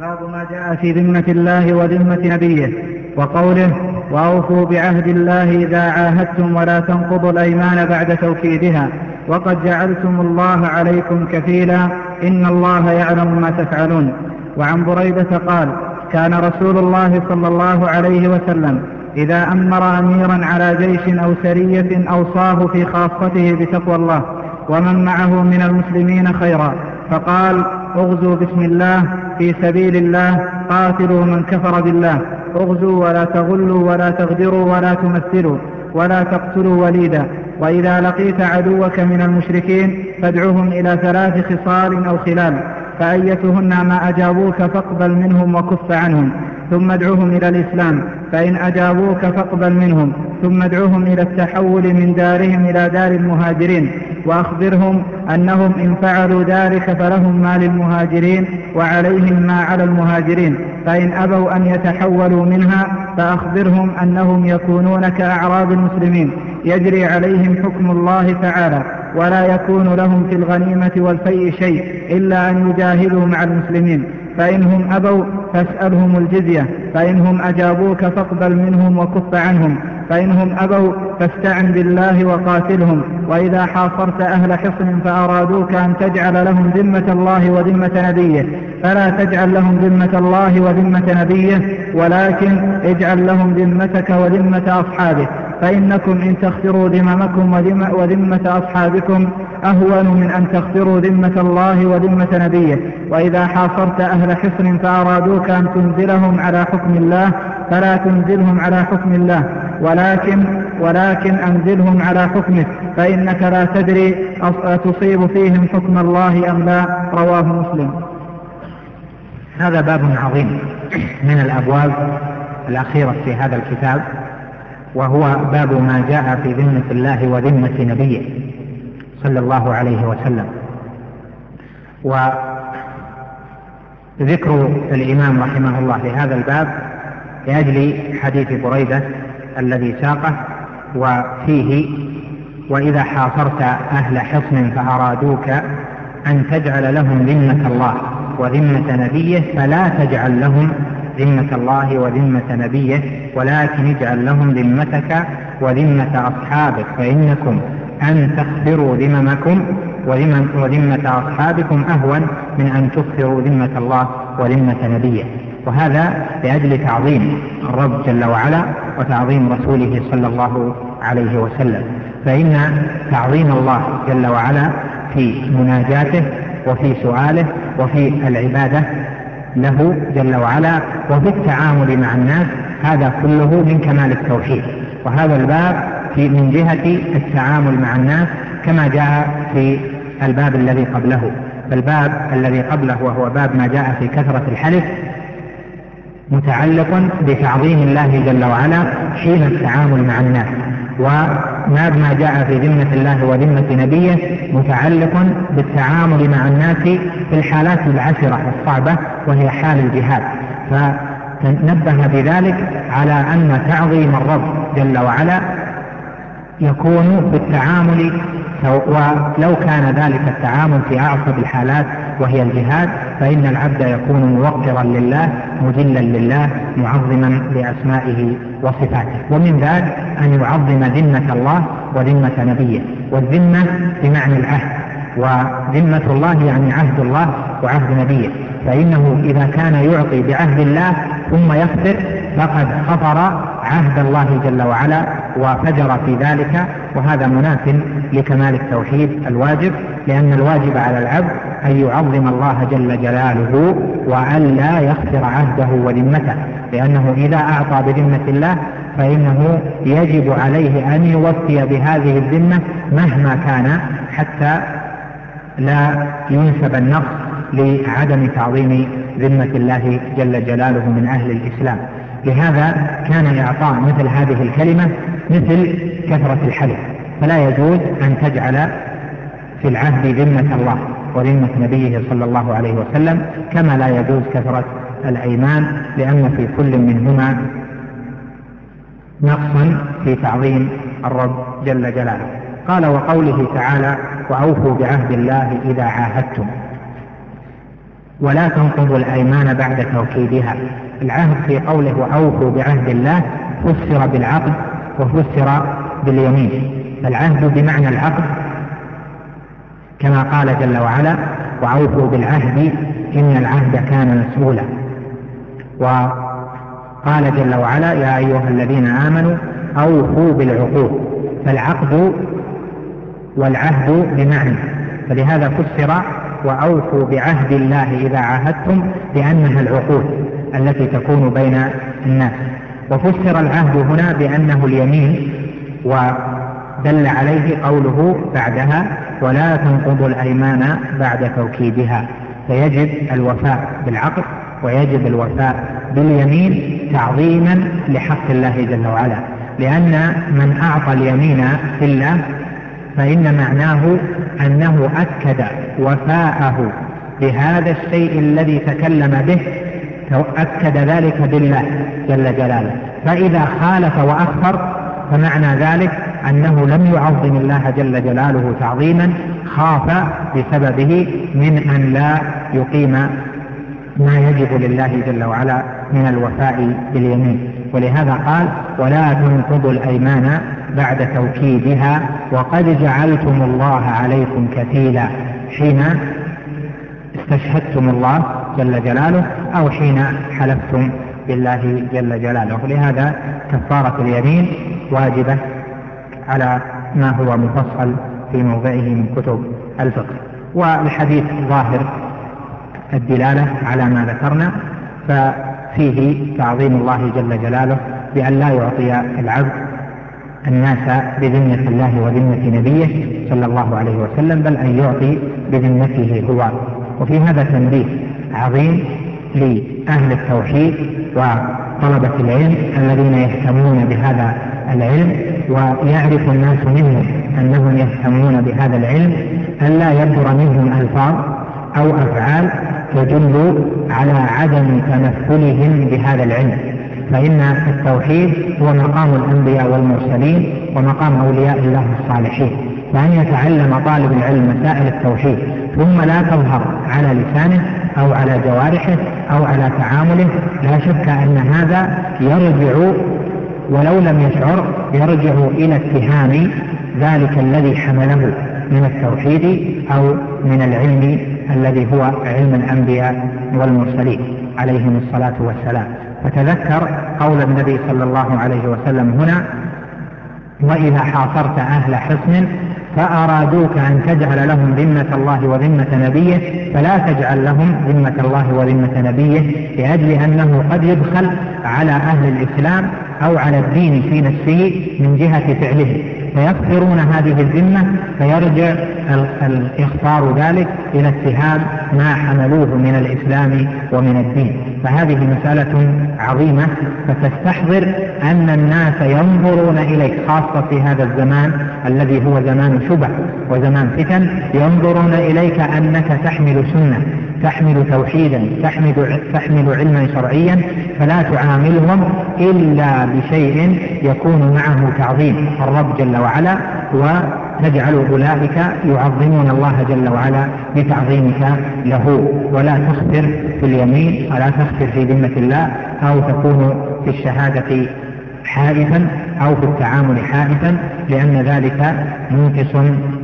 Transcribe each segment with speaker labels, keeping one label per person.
Speaker 1: باب ما جاء في ذمة الله وذمة نبيه وقوله وأوفوا بعهد الله إذا عاهدتم ولا تنقضوا الأيمان بعد توكيدها وقد جعلتم الله عليكم كفيلا إن الله يعلم ما تفعلون. وعن بريدة قال كان رسول الله صلى الله عليه وسلم إذا أمر أميرا على جيش أو سرية أوصاه في خاصته بتقوى الله ومن معه من المسلمين خيرا فقال اغزوا بسم الله في سبيل الله قاتلوا من كفر بالله. اغزوا ولا تغلوا ولا تغدروا ولا تمثلوا ولا تقتلوا وليدا. وإذا لقيت عدوك من المشركين فادعهم إلى ثلاث خصال أو خلال. فأيتهن ما أجابوك فاقبل منهم وكف عنهم. ثم ادعوهم إلى الإسلام. فإن أجابوك فاقبل منهم ثم ادعوهم إلى التحول من دارهم إلى دار المهاجرين وأخبرهم أنهم إن فعلوا ذلك فلهم ما للمهاجرين وعليهم ما على المهاجرين فإن أبوا أن يتحولوا منها فأخبرهم أنهم يكونون كأعراب المسلمين يجري عليهم حكم الله تعالى ولا يكون لهم في الغنيمة والفيء شيء إلا أن يجاهدوا مع المسلمين فإنهم أبوا فاسألهم الجزية فإنهم أجابوك فاقبل منهم وكف عنهم فإنهم أبوا فاستعن بالله وقاتلهم وإذا حاصرت أهل حصن فأرادوك أن تجعل لهم ذمة الله وذمة نبيه. فلا تجعل لهم ذمة الله وذمة نبيه ولكن اجعل لهم ذمتك وذمة أصحابه. فإنكم إن تخسروا ذممكم وذمة أصحابكم أهون من أن تخسروا ذمة الله وذمة نبيه وإذا حاصرت أهل حصن فأرادوك أن تنزلهم على حكم الله فلا تنزلهم على حكم الله. ولكن ولكن أنزلهم على حكمك فإنك لا تدري تصيب فيهم حكم الله أم لا. رواه مسلم.
Speaker 2: هذا باب عظيم من الأبواب الأخيرة في هذا الكتاب وهو باب ما جاء في ذمة الله وذمة نبيه. صلى الله عليه وسلم. وذكر الإمام رحمه الله لهذا الباب لأجل حديث بريدة الذي ساقه وفيه وإذا حاصرت أهل حصن فأرادوك أن تجعل لهم ذمة الله وذمة نبيه فلا تجعل لهم ذمة الله وذمة نبيه ولكن اجعل لهم ذمتك وذمة أصحابك فإنكم أن تخبروا ذممكم وذمة أصحابكم أهون من أن تخبروا ذمة الله وذمة نبيه. وهذا لأجل تعظيم الرب جل وعلا وتعظيم رسوله صلى الله عليه وسلم. فإن تعظيم الله جل وعلا في مناجاته وفي سؤاله وفي العبادة له جل وعلا وفي التعامل مع الناس هذا كله من كمال التوحيد. وهذا الباب في من جهة التعامل مع الناس كما جاء في الباب الذي قبله. الباب الذي قبله وهو باب ما جاء في كثرة الحلف متعلق بتعظيم الله جل وعلا حين التعامل مع الناس. وما ما جاء في ذمة الله وذمة نبيه متعلق بالتعامل مع الناس في الحالات العشرة الصعبة وهي حال الجهاد. فنبه بذلك على أن تعظيم الرب جل وعلا يكون بالتعامل ولو كان ذلك التعامل في أعصب الحالات وهي الجهاد فإن العبد يكون موقرا لله مجلا لله معظما لأسمائه وصفاته. ومن ذلك أن يعظم ذمة الله وذمة نبيه. والذمة بمعنى العهد. وذمة الله يعني عهد الله وعهد نبيه. فإنه إذا كان يعطي بعهد الله ثم يخبر فقد خطر عهد الله جل وعلا وفجر في ذلك وهذا مناف لكمال التوحيد الواجب لأن الواجب على العبد أن يعظم الله جل جلاله وأن لا يخسر عهده وذمته لأنه إذا أعطى بذمة الله فإنه يجب عليه أن يوفي بهذه الذمة مهما كان حتى لا ينسب النقص لعدم تعظيم ذمة الله جل جلاله من أهل الإسلام. لهذا كان إعطاء مثل هذه الكلمة مثل كثرة الحلف. فلا يجوز أن تجعل في العهد ذمة الله وذمة نبيه صلى الله عليه وسلم كما لا يجوز كثرة الأيمان لأن في كل منهما نقصا في تعظيم الرب جل جلاله. قال وقوله تعالى وأوفوا بعهد الله إذا عاهدتم. ولا تنقضوا الأيمان بعد توكيدها. العهد في قوله وأوفوا بعهد الله فسر بالعقد وفسر باليمين. العهد بمعنى العقد كما قال جل وعلا وأوفوا بالعهد إن العهد كان مسؤولا وقال جل وعلا يا أيها الذين آمنوا أوفوا بالعقود فالعقد والعهد بمعنى. فلهذا فسر وأوفوا بعهد الله إذا عاهدتم بأنها العقود التي تكون بين الناس. وفسر العهد هنا بأنه اليمين ودل عليه قوله بعدها ولا تنقضوا الأيمان بعد توكيدها فيجب الوفاء بالعقد ويجب الوفاء باليمين تعظيما لحق الله جل وعلا. لأن من أعطى اليمين في الله فإن معناه أنه أكد وفاءه بهذا الشيء الذي تكلم به أكد ذلك بالله جل جلاله. فإذا خالف وأكثر فمعنى ذلك أنه لم يعظم الله جل جلاله تعظيما خاف بسببه من أن لا يقيم ما يجب لله جل وعلا من الوفاء باليمين. ولهذا قال ولا تنقضوا الأيمان بعد توكيدها وقد جعلتم الله عليكم كفيلا. حين استشهدتم الله جل جلاله أو حين حلفتم بالله جل جلاله. لهذا كفارة اليمين واجبة على ما هو مفصل في موضعه من كتب الفقه. والحديث ظاهر الدلالة على ما ذكرنا ففيه تعظيم الله جل جلاله بأن لا يعطي العبد الناس بذمة الله وذمة نبيه صلى الله عليه وسلم بل أن يعطي بذمته هو. وفي هذا تنبيه عظيم لأهل التوحيد وطلبة العلم الذين يهتمون بهذا العلم ويعرف الناس منهم أنهم يهتمون بهذا العلم ألا يبدر منهم ألفاظ أو أفعال تدل على عدم تمثلهم بهذا العلم. فإن التوحيد هو مقام الأنبياء والمرسلين ومقام أولياء الله الصالحين فأن يتعلم طالب العلم مسائل التوحيد ثم لا تظهر على لسانه أو على جوارحه أو على تعامله لا شك أن هذا يرجع ولو لم يشعر يرجع إلى اتهام ذلك الذي حمله من التوحيد أو من العلم الذي هو علم الأنبياء والمرسلين عليهم الصلاة والسلام. فتذكر قول النبي صلى الله عليه وسلم هنا وإذا حاصرت أهل حصن فأرادوك أن تجعل لهم ذمة الله وذمة نبيه فلا تجعل لهم ذمة الله وذمة نبيه لأجل أنه قد يدخل على أهل الإسلام أو على الدين في نفسه من جهة فعله فيكثرون هذه الذمة فيرجع إخطار ذلك إلى اتهام ما حملوه من الإسلام ومن الدين. فهذه مسألة عظيمة فتستحضر أن الناس ينظرون إليك خاصة في هذا الزمان الذي هو زمان شبه وزمان فتن ينظرون إليك أنك تحمل سنة تحمل توحيدا تحمل, تحمل علما شرعيا فلا تعاملهم إلا بشيء يكون معه تعظيم الرب جل وعلا وتجعل أولئك يعظمون الله جل وعلا بتعظيمك له. ولا تخبر في اليمين ولا تخبر في ذمة الله أو تكون في الشهادة حائفا أو في التعامل حائفا لأن ذلك منقص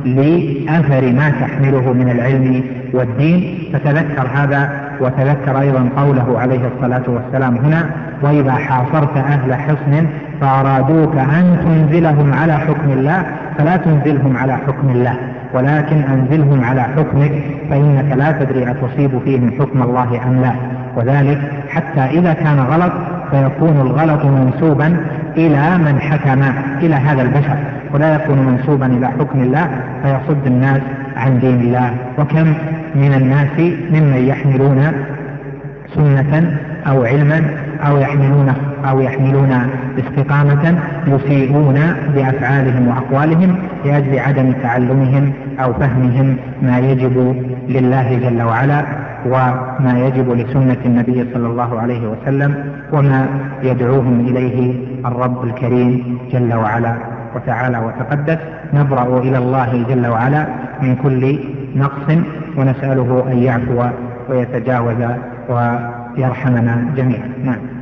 Speaker 2: لأثر ما تحمله من العلم والدين. فتذكر هذا وتذكر أيضا قوله عليه الصلاة والسلام هنا وإذا حاصرت أهل حصن فأرادوك أن تنزلهم على حكم الله فلا تنزلهم على حكم الله ولكن أنزلهم على حكمك فإنك لا تدري أتصيب فيهم حكم الله أم لا. وذلك حتى إذا كان غلط فيكون الغلط منسوبا إلى من حكم إلى هذا البشر. ولا يكون منسوبا إلى حكم الله فيصد الناس عن دين الله. وكم من الناس ممن يحملون سنة أو علما أو يحملون أو يحملون استقامة يسيئون بأفعالهم وأقوالهم لأجل عدم تعلمهم أو فهمهم ما يجب لله جل وعلا وما يجب لسنة النبي صلى الله عليه وسلم وما يدعوهم إليه الرب الكريم جل وعلا. وتعالى وتقدس نبرأ إلى الله جل وعلا من كل نقص ونسأله أن يعفو ويتجاوز ويرحمنا جميعا. نعم.